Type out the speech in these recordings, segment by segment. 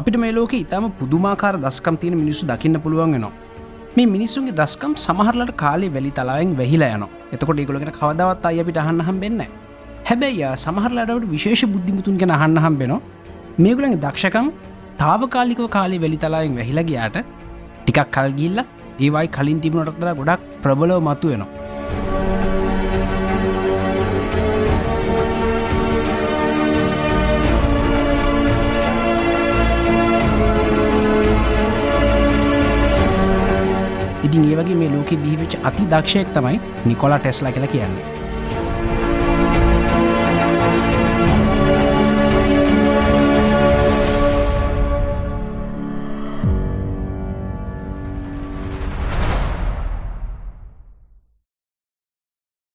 අපිට මේ ලෝක ඉතාම පුදුමාකාර දස්කම් තියෙන මිනිස්සු දකින්න පුළුවන් වෙනවා. මේ මිනිස්සුන්ගේ දස්කම් සමහරලට කාලේ වැලි තලාවෙන් වැහිලා යන එතකොට ඒගොලගෙන කවදවත් අය අපිට අහන්නහම් වෙන්න හැබැයි සමහරලට විශේෂ බුද්ධිමුතුන් ගැන අහන්නහම් වෙනවා මේගුලගේ දක්ෂකම් තාවකාලිකව කාලේ වැලි තලාවෙන් වැහිලගයාට ටිකක් කල්ගිල්ල ඒවයි කලින් තිබුණටතර ගොඩක් ප්‍රබලව මතු වෙනවා ඉතින් ඒ වගේ මේ ලෝක බිහිවෙච් අති දක්ෂයෙක් තමයි නිකොලා ටෙස්ලා කියලා කියන්නේ.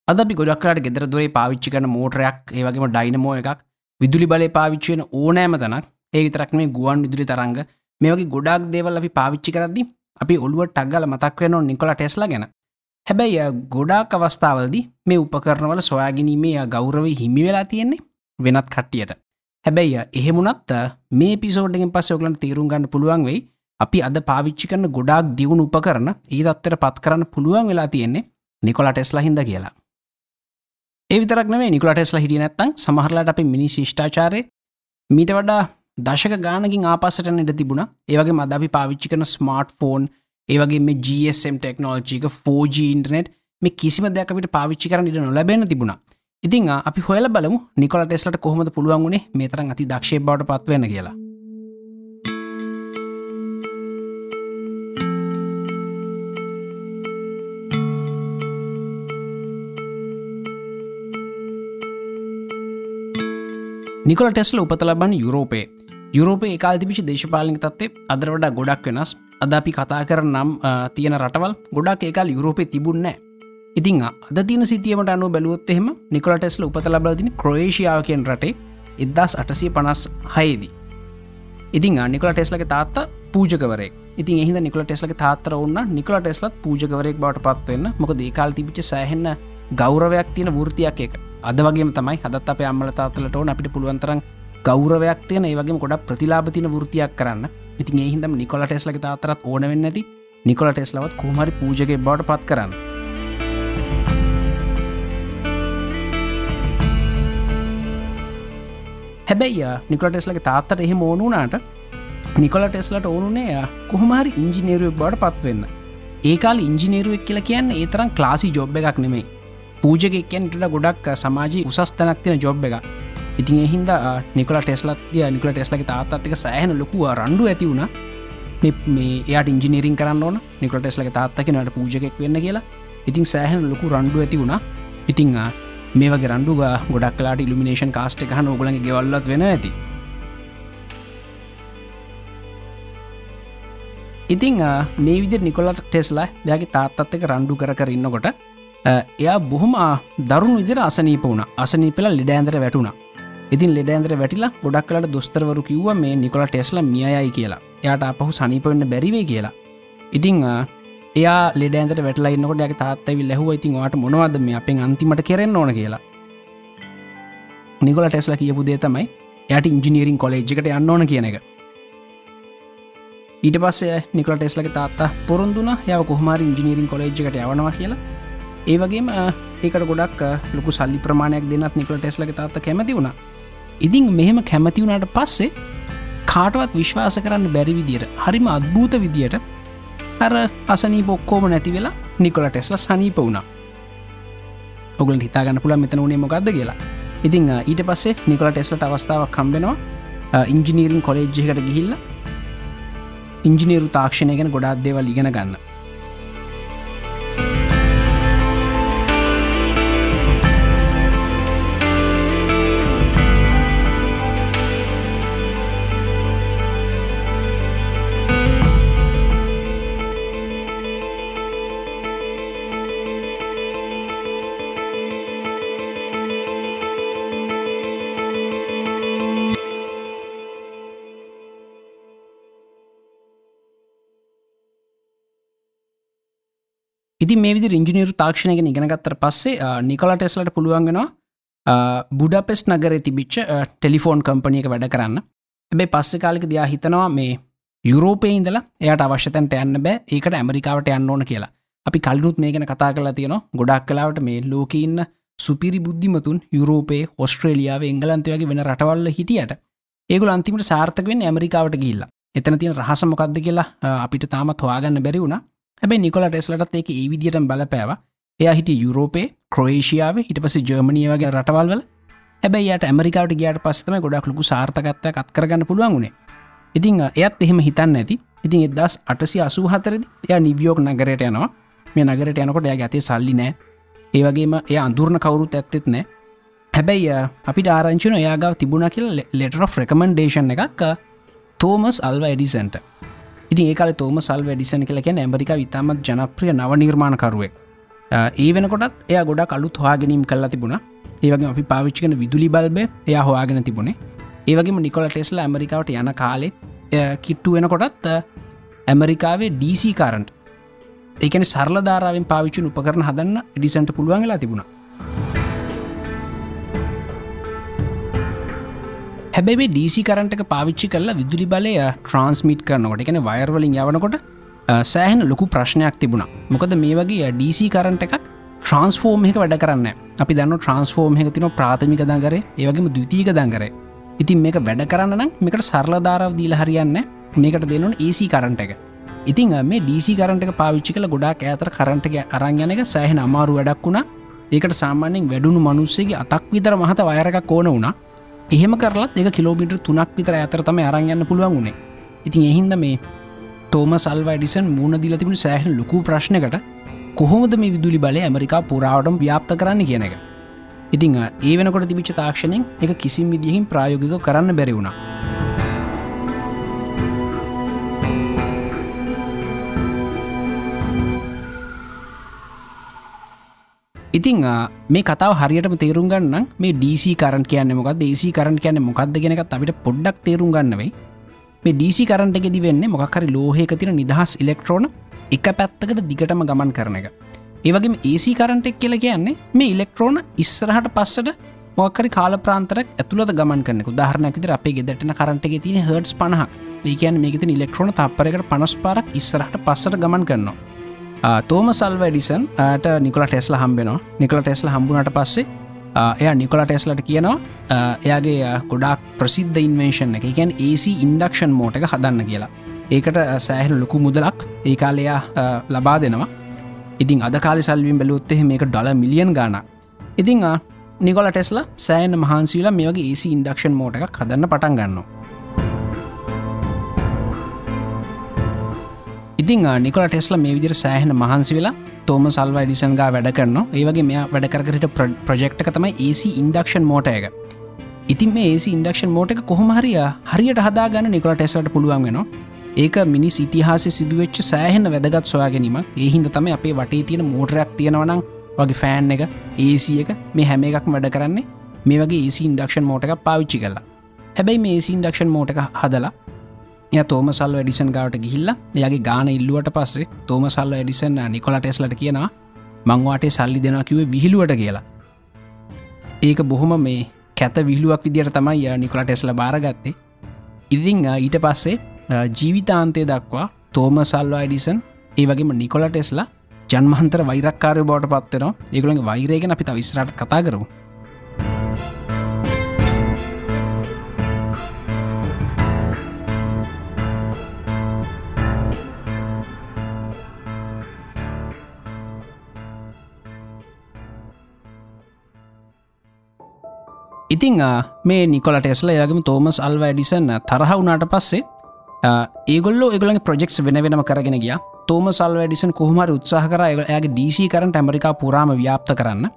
අද ගොඩක්ට ගෙදර දොරේ පාවිච්චි කන මෝටරයක් ඒවගේම ඩයිනමෝ එකක් විදුලි බලය පාවිච්චුවෙන ඕනෑම තනක් ඒ විතරක් මේ ගුවන් විදුලි තරංග. මේ වගේ ගොඩක් දේවල් අපි පාවිච්චි කරද්දි අපි ඔළුව ටක්ගල මතක් වෙන නිකොල ටෙස්ලා ගැන. හැබැයි ගොඩාක් අවස්ථාවලදි මේ උපකරනවල සොයාගැනීමේ ගෞරව හිමි වෙලා තියෙන්නේ වෙනත් කට්ටියට. හැබැයි එහෙමුණත් මේ පිසෝඩ්ගෙන් පස්ස ඔගලන් තේරුම් ගන්න පුළුවන් වෙයි අපි අද පාවිච්චි කරන ගොඩාක් දියුණු උපකරන ඒ අත්තර පත් කරන්න පුළුවන් වෙලා තියෙන්නේ නිකොලා ටෙස්ලා හිද කියලා. ඒවිතරක් නේ නිකොල ටෙස්ලා හිටිය නැත්තං සමහරලාට අපි මිනි ශිෂ්ඨාචාරය මීට වඩා දශක ගානකින් ආපස්සට ඉඩ තිබුණ. ඒවගේ මද අපි පාවිච්චි කන ස්මර්ට් ෆෝන් ඒවගේ මේ GSM ටෙක්නෝජික 4G ඉන්ටනෙට් මේ කිසිම දෙයක්කට පාවිච්චි කරන ඉට නොලැබෙන තිබුණ. ඉතින් අපි හොල බලමු නිකොල ටෙස්ලට කොහොමද පුළුවන් වුණේ මේ තරන් අති දක්ෂය බවට පත්වන්න කියලා. නිකොල ටෙස්ල උපත ලබන්න යුරෝපේ යුරෝපය ඒකාල් තිබිචි දේශපාලික තත්වේ අදර වඩා ගොඩක් වෙනස්. අද අපි කතා කර නම් තියෙන රටවල් ගොඩක් ඒකාල් යුරෝපය තිබුන්නෑ ඉතිං අද තින සිතියමට අනු බැලුවොත් එහෙම නිකොල ටෙස්ල උපත ලබලදින ක්‍රේෂයාව කියෙන් රටේ එදදාස් අටසිය පනස් හයේදී ඉතින් නිකොල ටෙස්ලක තාත්ත පූජකවරේ ඉතින් එහිද නිකොල ටෙස්ලක තාත්තර ඔන්න නිකොල ටෙස්ලත් පූජකවරෙක් බවට පත්වන්න මොක දේකාල් තිබිච සෑහෙන්න ගෞරවයක් තියෙන වෘතියක් එක අද වගේ තමයි හදත් අප අම්මල තාත්තලට ඕන අපිට පුළුවන්තරන් ගෞරවයක් තියෙන ඒවගේ ගොඩ ප්‍රතිලාපතින වෘතියක් කරන්න. ඉතින් එහිදම නිකොල ටෙස්ලක තාතරත් ඕන වෙන්න ඇති නිකොල ටෙස්ලවත් කෝමරි පූජගේ බවට පත් කරන්න. හැබැයි නිකොල ටෙස්ලක තාත්තට එහෙම ඕනුනාට නිකොල ටෙස්ලට ඕනුනේ කොහොමහරි ඉංජිනේරුවක් බවට පත්වෙන්න ඒකාල ඉංජිනේරුවක් කියලා කියන්න ඒ තරම් ක්ලාසි ජොබ් එකක් නෙමේ පූජකෙක්කැන්ට ගොඩක් සමාජී උසස්තනක් තියෙන ජොබ් එක ඉතින් එහින්ද නිකල ටෙස්ලත්ය නිකල ටෙස්ලක තාත්තක සෑහන ලොකුව රණ්ඩු ඇති වුණ. මේ එයට ඉංජිනීරින් කරන්න ඕන. නිකල ටෙස්ලක තාත්තක නට පූජකෙක් වෙන්න කියලා. ඉතින් සෑහන ලොකු රණ්ඩු ඇති වුණා. ඉතිං මේ වගේ රණ්ඩුග ගොඩක් කලාට ඉල්ිනේෂන් කාස්ට එක හන ඔගලගේ ගෙවල්ලත් වෙන ඇති. ඉතිං මේ විදි නිකොලට ටෙස්ලා දෙයාගේ තාත්තත් එක රණ්ඩු කර කරන්නකොට එයා බොහොම දරුණු විදිර අසනීප වුණ. අසනීපෙල ලෙඩෑන්දර වැටුණා. ඉතින් ලෙඩෑන්දර වැටිලා ගොඩක් කලට දොස්තරවරු කිව්ව මේ නිකොල ටෙස්ල මියයි කියලා. එයාට අපහු සනිපවෙන්න බැරිවේ කියලා. ඉතිං එයා ලෙඩෑන්දට වැටලා ඉන්නකොට යක් තාත්තවි ලැහුව ඉතින් වාට මොනවද මේ අපෙන් අන්තිමට කෙරෙන්න ඕන කියලා? නිකොල ටෙස්ල කියපු දේ තමයි යට ඉංජිනීරින් කොලේජ්කට යන්න ඕන කියන එක. ඊට පස්සේ නිකල ටෙස්ලක තාත්තා පොරොන්දුන යව කොහමරි ඉංජිනීරින් කොලේජ්කට යවනවා කියලා. ඒවගේම ඒකට ගොඩක් ලොකු සල්ලි ප්‍රමාණයක් දෙන්නත් නිකල ටෙස්ලක තාත්ත කැමති වුණා. ඉදින් මෙහෙම කැමති වුණට පස්සේ කාටවත් විශ්වාස කරන්න බැරි විදියට හරිම අත්භූත විදියට අර අසනී බොක්කෝම නැති වෙලා නිකොල ටෙස්ල සනීප වුණා. ඔගල හිතාගන්න පුළ මෙතන වනේ මොකක්ද කියලා. ඉතිං ඊට පස්සේ නිකොල ටෙස්ලට අවස්ථාවක් කම්බෙනවා ඉංජිනීරින් කොලේජ්ජකට ගිහිල්ල ඉංජිනීරු තාක්ෂණය ගැන ගොඩාත් දේවල් ඉගෙන ගන්න. ඉති මේ විදි ඉංජිනීරු තාක්ෂණයක ඉගෙනගත්තර පස්සේ නිකොල ටෙස්ලට පුළුවන්ගෙනවා බුඩපෙස් නගර තිබිච්ච ටෙලිෆෝන් කම්පනියක වැඩ කරන්න. ඇබේ පස්සෙ කාලික දයා හිතනවා මේ යුරෝපය ඉඳලා එයට අවශ්‍යතැන්ට යන්න බෑ ඒකට ඇමරිකාවට යන්න ඕන කියලා. අපි කල්නුත් මේ ගැන කතා කලා තියෙන ගොඩක් කලාවට මේ ලෝකඉන්න සුපිරි බුද්ධිමතුන් යුරෝපේ ඔස්ට්‍රේලියාව එංගලන්තයගේ වෙන රටවල්ල හිටියට ඒගුල අන්තිමට සාර්ථකවෙන් ඇමරිකාවට ගිල්ලා එතන තියෙන රහසමොකක්ද කියලා අපිට තාමත් හොයාගන්න බැරි වුණ. හැබැයි නිකොල ටෙස්ලටත් ඒක ඒ විදිට බලපෑව. එය හිට යුරෝපේ ක්‍රෝේෂියාව හිට පස ජර්මණිය වගේ රටවල්වල හැබැයියට ඇමරිකාවට ගයාට පස්සම ගොඩක් ලොකු සාර්ථකත්ව කත්කරගන්න පුළුවන් වුණේ. ඉතිං එයත් එහෙම හිතන්න ඇති ඉතින් එදස් අටසි අසූ හතරදි එය නිවියෝක් නගරයට යනවා. මේ නගරට යනකොට ය ඇතේ සල්ලි නෑ. ඒවගේම එය අඳුරණ කවුරුත් ඇත්තෙත් නෑ. හැබැයි අපිට ආරංචින එයාගාව තිබුණ කියල ලෙටර ෆ්‍රකමන්ඩේෂන් එකක් තෝමස් අල්ව එඩිසන්ට. ඉතින් ඒකල තෝම සල් වැඩිසන කලකැන ඇමරික විතාමත් ජනප්‍රිය නව නිර්මාණකරුවෙක්. ඒ වෙනකොටත් එය ගොඩක් අලුත් හවාගෙනීම් කල්ලා තිබුණ. ඒවගේ අපි පාවිච්චිකන විදුලි බල්බ එයා හොයාගෙන තිබුණේ. ඒවගේම නිකොල ටෙස්ල ඇමරිකාවට යන කාලේ කිට්ටු වෙනකොටත් ඇමරිකාවේ DC කාරන්ට් ඒකන සරල ධාරාවෙන් පාවිච්චි උපකරන හදන්න ඩිසන්ට පුළුවන්ගලා තිබුණ. හැබැයි DC කරන්ටක පාවිච්චි කරලා විදුලි බලය ට්‍රන්ස්මිට් කරනකොට එකන වයර්වලින් යවනකොට සෑහන ලොකු ප්‍රශ්නයක් තිබුණ. මොකද මේ වගේ DC කරන්ට එකක් ට්‍රන්ස්ෆෝර්ම් එක වැඩ කරන්න අපි දන්න ට්‍රන්ස්ෆෝර්ම් එක තින ප්‍රාථමික දංගරේ ඒවගේම දෘතිීක දංගරේ ඉතින් මේක වැඩ කරන්න නම් මේකට සරලධාරව දීල හරියන්න මේකට දෙනුන් AC කරන්ට එක. ඉතින් මේ DC කරන්ට එක පාවිච්චි කල ගොඩක් ඇතර කරන්ට එක අරංයන එක සෑහෙන අමාරු වැඩක් වුණා. ඒකට සාමාන්‍යෙන් වැඩුණු මනුස්සේගේ අතක් විතර මහත වයරක් ඕන වුණා. එහෙම කරලත් එක කිලෝමිට තුනක් විතර ඇතර තම අරංයන්න පුළුවන් වුණේ ඉතින් එහින්ද මේ තෝම සල්ව ඩිසන් මුණ දිල තිබුණු සෑහන ලොකු ප්‍රශ්නකට කොහොමද මේ විදුලි බලය ඇමරිකා පුරාවටම ව්‍යාප්ත කරන්න කියන එක. ඉතිං ඒ වෙනකොට තිබිච්ච තාක්ෂණයෙන් එක කිසිම් විදිහින් ප්‍රායෝගික කරන්න බැරි ඉතිං මේ කතාව හරියටම තේරුම් ගන්න මේ DC කරට කියන්න මොක දේසි කරට කියන්න මොකක්ද ගෙනකත් අපිට පොඩ්ඩක් තේරුම් ගන්නවෙයි මේ DC කරට එකෙදි වෙන්න මොකක්හරි ලෝහයක තින නිදහස් ඉලෙක්ට්‍රෝන එක පැත්තකට දිගටම ගමන් කරන එක. ඒවගේ ඒසි කරටෙක් කියල කියන්නේ මේ ඉලෙක්ට්‍රෝන ඉස්සරහට පස්සට මොකරි කාල ප්‍රාන්තරක් ඇතුළට ගමන් කරනෙකු දහරනැකිතර අපේ ගෙදටන කරටක තින හඩස් පණහක්. ඒකන් මේකති ඉලෙක්ට්‍රෝන තපරකට පනස් පාරක් ඉස්සරහට පස්සට ගමන් කරනවා. තෝම සල්ව ඩිසන් ට නිකොල ටෙස්ල හම්බෙනවා. නිකොල ටෙස්ල හම්බුණට පස්සේ එය නිකොල ටෙස්ලට කියනවා uh, එයාගේ uh, ගොඩක් ප්‍රසිද්ධ ඉන්වේශන් එක. ගැන් AC ඉන්ඩක්ෂන් මෝට එක හදන්න කියලා. ඒකට uh, සෑහන ලොකු මුදලක් ඒ කාලයා ලබා දෙනවා. ඉතින් අද කාලි සල්වින් බැලුත්තෙහ මේක ඩොල මිලියන් ගාන ඉතිං නිකොල ටෙස්ලා සෑන මහන්සීලා මේ වගේ AC ඉන්ඩක්ෂන් මෝට එකක් හදන්න පටන් ගන්නවා. ඉතින් නිකොල ටෙස්ල මේ විදිර සෑහෙන මහන්සි වෙලා තෝම සල්ව ඩිසන්ගා වැඩ කරන්න ඒවගේ මෙයා වැඩ කරට ප්‍රජෙක්්ක තමයි AC ඉන්ඩක්ෂන් මෝට එක. ඉතින් මේ AC ඉන්ඩක්ෂන් මෝට එක කොහොමහරිය හරියට හදාගන්න නිකොල ටෙස්ලට පුළුවන් වෙන ඒක මිනිස් ඉතිහාස සිදුවච්ච සෑහෙන වැදගත් සොයා ගැනීම ඒහින්ද තම අපේ වටේ තියෙන මෝටරයක් තියෙනවනම් වගේ ෆෑන් එක AC එක මේ හැම එකක් වැඩ කරන්නේ. මේ වගේ AC ඉන්ඩක්ෂන් මෝට එක පාවිච්චි කරලා. හැබැයි මේ AC ඉන්ඩක්ෂන් මෝට එක හදලා ය තෝම සල්ව එඩිසන් ගවට ගිහිල්ල එයාගේ ගාන ඉල්ලුවට පස්සේ තෝම සල්ව එඩිසන් නිකොල ටෙස්ලට කියනවා මංවාටේ සල්ලි දෙෙන කිවේ විහිළුවට කියලා. ඒක බොහොම මේ කැත විහිලුවක් විදිට තමයි නිකොල ටෙස්ල බාරගත්තේ. ඉදිං ඊට පස්සේ ජීවිතාන්තය දක්වා තෝම සල්වා එඩිසන් ඒ වගේම නිකොල ටෙස්ලා ජන්මහන්තර වෛරක්කාරය බෝට පත්වෙනවා ඒගුළගේ වෛරයගෙන අපිත විස්රට කතා කරු ඉතිං මේ නිකොල ටෙස්ල යගම තෝමස් අල්ව ඩිසන් තරහ වුනාට පස්සේ ඒගොල්ල ඒගල ප්‍රෙක්ස් වෙන වෙනම කරගෙන ගිය. තෝම සල්ව ඩිසන් කොහමර උත්සාහ කර ඇගේ DC කරට ඇමරිකා පුරාම ව්‍යාප්ත කරන්න.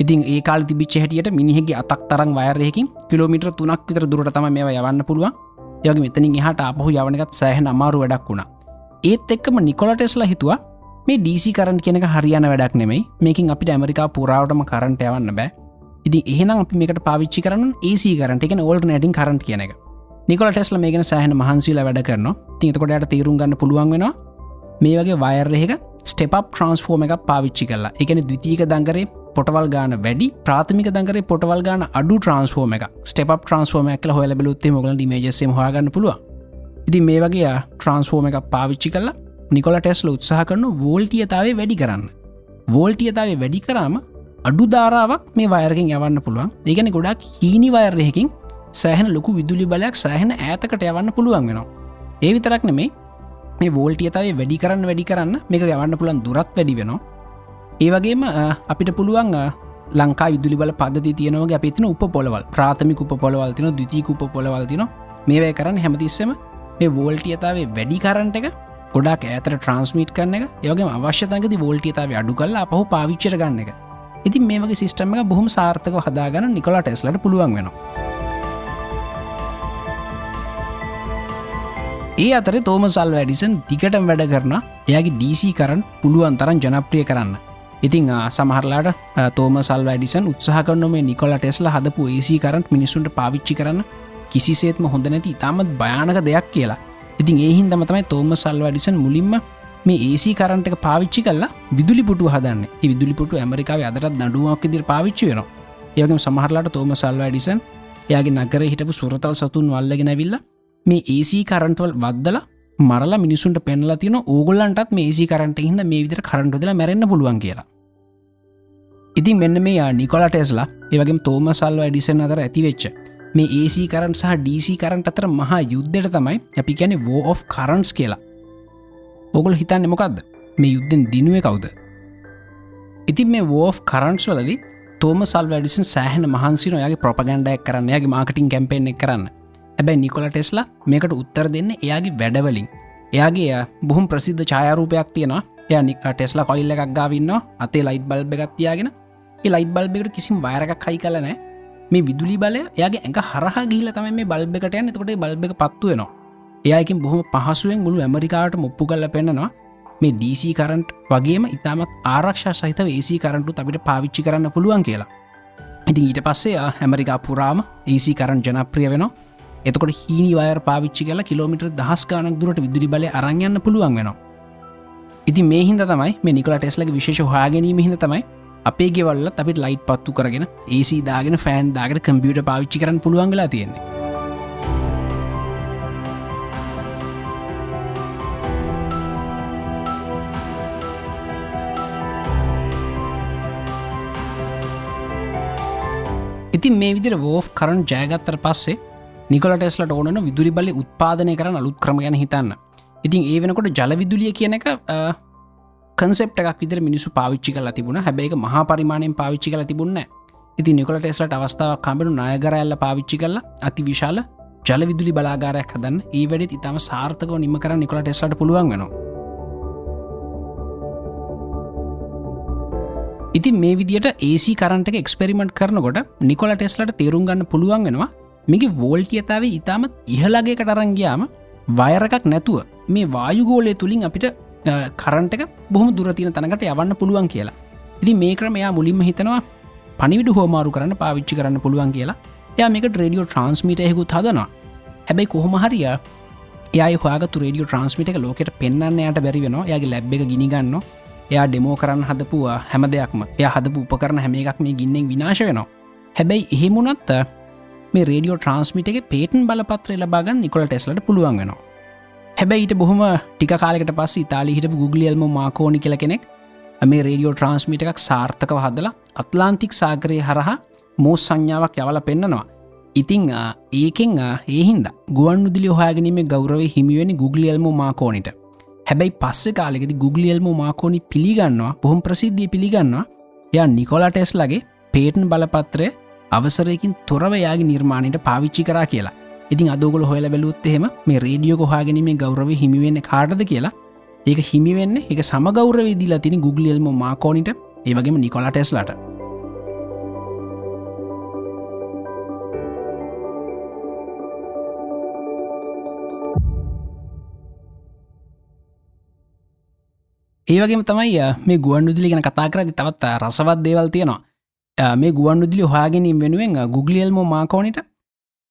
ඉතින් ඒ කාල් තිබිච්ච හැටියට මිනිහෙගේ අතක් තරම් වයරයකින් කිලෝමිට්‍ර තුනක් විතර දුරට තම මේ යවන්න පුළුවන්. යගේ මෙතනින් එහට අපහු යවනකත් සෑහන අමාරු වැඩක් වුණා. ඒත් එක්කම නිකොල ටෙස්ලා හිතුවා මේ DC කරන් කෙනෙක හරියන වැඩක් නෙමයි. මේකින් අපිට ඇමරිකා පුරාවටම කරන්ට යවන්න බෑ. ඉති එහෙනම් අපි මේකට පාවිච්චි කරන AC කරට එක ඕල්ට නැටින් කරට කියන එක. නිකොල ටෙස්ල මේගෙන සෑහන මහන්සීල වැඩ කරන තිතකොටයට තේරුම් ගන්න පුළුවන් වෙනවා මේ වගේ වයර්රහෙක ස්ටෙප් ට්‍රන්ස්ෆෝර්ම එකක් පාවිච්චි කරලා. එකන දවිතීක දංගරේ පොටවල් ගාන වැඩි ප්‍රාථමික දංගරේ පොටවල් ගාන අඩු ට්‍රන්ස්ෆෝර්ම එක ස්ටෙප් ට්‍රන්ස්ෆෝර්ම එකල හොල බලුත්තේ මොගල මේජසේ හගන්න පුළුව ඉති මේ වගේ ට්‍රන්ස්ෆෝර්ම එකක් පාවිච්චි කරලා නිකොල ටෙස්ල උත්සාහ කරන වෝල්ටියතාවේ වැඩි කරන්න. වෝල්ටියතාවේ වැඩි කරාම අඩු ධාරාවක් මේ වයරකින් යවන්න පුළුවන්. ඒගැන ගොඩක් හීනි වයර්යහකින් සෑහන ලොකු විදුලි බලයක් සෑහන ඇතකට යවන්න පුළුවන් වෙනවා. ඒ විතරක් නෙමේ මේ වෝල්ටියතාවේ වැඩි කරන්න වැඩි කරන්න මේක යවන්න පුළන් දුරත් වැඩි වෙනවා. ඒවගේම අපිට පුළුවන් ලංකා විදුලි බල පද තියනවගේ අපිතින උප පොලවල් ප්‍රාථමික උප පොලවල්තින දතික උප පොලවල්තින මේවැය කරන්න හැමතිස්සම මේ වෝල්ටියතාවේ වැඩි කරන්ට එක ගොඩක් ඇතර ට්‍රන්ස්මීට් කරන එක. යගේ අවශ්‍යතකද වෝල්ටියතාව අඩු කල්ලා පහු පාවිච්චර ගන්න එක. ඉතින් මේ වගේ සිස්ටම එක බොහම සාර්ථක හදාගන්න නිකොලා ටෙස්ලට පුළුවන් වෙනවා. ඒ අතර තෝම සල් වැඩිසන් දිගටම වැඩ කරන එයාගේ DC කරන්න පුළුවන් තරන් ජනප්‍රිය කරන්න. ඉතිං සමහරලාට තෝම සල් වැඩිසන් උත්සාහ කරන මේ නිකොල ටෙස්ල හදපු ඒසි කරන්ට මිනිසුන්ට පාවිච්චි කරන්න. කිසිසේත්ම හොඳ නැති ඉතාමත් භයානක දෙයක් කියලා. ඉතින් ඒහින් දමතමයි තෝම සල් වැඩිසන් මුලින්ම මේ ඒසි කරන්ට එක පාවිච්චි කල්ලා විදුලි පුටු හදන්න. විදුලි පුටු ඇමරිකාව අදරත් දඩුවක් ඉදිර පාවිච්චි වෙන ඒවගේම සමහරලාට තෝම සල් වැඩිසන් එයාගේ නගර හිටපු සුරතල් සතුන් වල්ලගෙන විල්ලා මේ ඒසි කරන්ටවල් වදදලා මරල මිනිසුන්ට පෙන්ල තින ඕගොල්ලන්ටත් මේසි කරට හිද මේ විදිර කරටදල මැරෙන්න්න පුළුවන් කියලා. ඉතින් මෙන්න මේ නිකොල ටෙස්ලා ඒවගේ තෝම සල්ව ඩිසන් අතර ඇතිවෙච්ච මේ ඒසි කරන් සහ DC කරන්ට අතර මහා යුද්ධයට තමයි අපි ගැන වෝ of කරන්ස් කියලා. ඔගොල් හිතන්න මොකක්ද මේ යුද්ධෙන් දිනුව කවුද? ඉතින් මේ වෝ කරන්ස් වලදි තෝම සල් වැඩිසන් සෑහන මහන්සි නොයාගේ ප්‍රපගන්ඩයක් කරන්න යාගේ මාකටින් කැම්පෙන්ෙක් කරන්න. හැබැයි නිකොල ටෙස්ලා මේකට උත්තර දෙන්න එයාගේ වැඩවලින්. එයාගේ බොහුම් ප්‍රසිද්ධ ඡායාරූපයක් තියෙනවා. ය නික ටෙස්ලා කොල්ල එකක් ගාවන්න අතේ ලයිට් බල්බ එකත්තියාගෙන ලයිට් බල්බෙකට කිසිම් වයරක් හයි කලනෑ මේ විදුලි බලය එයාගේ ඇඟ හරහා ගිල තම මේ බල්බකට යන්න. තකොට බල්බ එක පත්තු වෙනවා. එයකින් බොහොම පහසුවෙන් මුළු ඇමරිකාට මොප්පු කල්ල පෙන්න්නවා. මේ DC කරන්ට් වගේම ඉතාමත් ආරක්ෂා සහිත ඒසි කරන්ටු අපිට පාවිච්චි කරන්න පුළුවන් කියලා. ඉතින් ඊට පස්සේ ඇමරිකා පුරාම ඒසි කරන් ජනප්‍රිය වෙනවා. එතකොට හීනි වයර් පාවිච්චි කල කිලෝමිට දහස් ගානක් දුරට විදුලි බල අරංයන්න පුළුවන් වෙනවා. ඉති මේ හිද තමයි මේ නිකල ටෙස්ලක විශේෂ හාගැනීම හිද තමයි අපේ ගෙවල්ල අපිට ලයිට් පත්තු කරගෙන ඒසි දාගෙන ෆෑන් දාගට කම්පියට පාවිච්චි කරන්න පුළුවන්ගලා තියෙන්නේ. ඉතින් මේ විදිර වෝෆ් කරන් ජයගත්තර පස්සේ නිකොල ටෙස්ලට ඕනන විදුලි බලි උත්පාදනය කරන අලුත් ක්‍රම ගැන හිතන්න. ඉතින් ඒ වෙනකොට ජලවිදුලිය කියන එක කන්සෙප් එකක් විදර මිනිසු පාවිච්චි කල තිබුණ. හැබැයි මහා පරිමාණයෙන් පාවිච්චි කල තිබුණ ඉති නිකොල ටෙස්ලට අවස්ථාවක් කම්බෙනු නායගරඇල්ල පාවිච්චි කරලා අති විශාල ජල විදුලි බලාගාරයක් හදන්න. ඒ වැඩ ඉතාම සාර්ථක නිම කර නිකොල ටෙස්ලට පුළුවන් වෙනවා. ඉතින් මේ විදිට ඒසි කරන්ට එක්ස්පෙරිමෙන්ට් කරනකොට නිකොල ටෙස්ලට තේරුම් ගන්න පුළුවන් වෙනවා මේගේ වෝල්ටියතාව ඉතාමත් ඉහලගේකට අරංගයාම වයරකක් නැතුව මේ වායුගෝලය තුළින් අපිට කරන්ටක බොහම දුරතින තනකට යවන්න පුළුවන් කියලා. ඉදි මේ ක්‍රම එයා මුලින්ම හිතනවා පනිවිඩ හෝමාරු කරන්න පාවිච්චි කරන්න පුළුවන් කියලා. ය මේක ට්‍රඩියෝ ට්‍රන්ස්මිට හෙකුත් හදනවා. හැබැයි කොහොම හරිය ඒ හග රඩියෝ ට්‍රන්ස්මිට එක ලෝකට පෙන්න්න යට බැරි වෙන යාගේ ලැබ් එක ගිනිගන්න එයා ඩෙමෝ කරන්න හදපුවා හැම දෙයක්ම. එය හදපු උපකරන හැම එකක් මේ ගින්නෙන් විනාශ වෙනවා. හැබැයි එහෙමුණත් මේ රඩියෝ ට්‍රන්ස්මිට එක පේටන් බලපත්‍රය ලබාගන්න නිකොල ටෙස්ලට පුළුවන් වෙනවා. හැබැයිට බොහොම ටික කාලෙකට පස් ඉතාලි හිට ගුගලියල්ම මාකෝනි කල කෙනෙක් මේ රඩියෝ ට්‍රන්ස්මිට එකක් සාර්ථකව හදලා අත්ලාන්තික් සාගරය හරහා මෝස් සංඥාවක් යවල පෙන්න්නනවා ඉතිං ඒකෙන් ඒහින්ද ගුවන් උදිලි හොයාගැනීම ගෞරව හිමිවෙනි ගුගලියල්ම මාකෝනිට හැබැයි පස්ස කාලෙකෙති ගුගලියල්ම මාකෝනි පිළිගන්නවා බොහොම ප්‍රසිද්ධිය පිළිගන්නවා. ය නිකොලා ටෙස් ලගේ පේටන් බලපත්‍රය අවසරයකින් තොරව යාගේ නිර්මාණයට පාවිච්චි කරා කියලා. ඉතින් අදගොල හොල බැලුත් එහෙම මේ රේඩියෝ කොහාගෙනීමේ ගෞරව හිමිවෙන්න කාටද කියලා. ඒක හිමිවෙන්න එක සමගෞරව දිලා තින ගුගලියල්ම මාකෝනිට ඒවගේම නිකොලා ටෙස්ලට ඒවගේම තමයි මේ ගුවන් උදිලි ගැන කතා කරදි තවත් රසවත් දේවල් තියෙනවා. මේ ගුවන් උදිලි හොයාගැනීම වෙනුවෙන් ගුගලියල්ම මාකෝනිට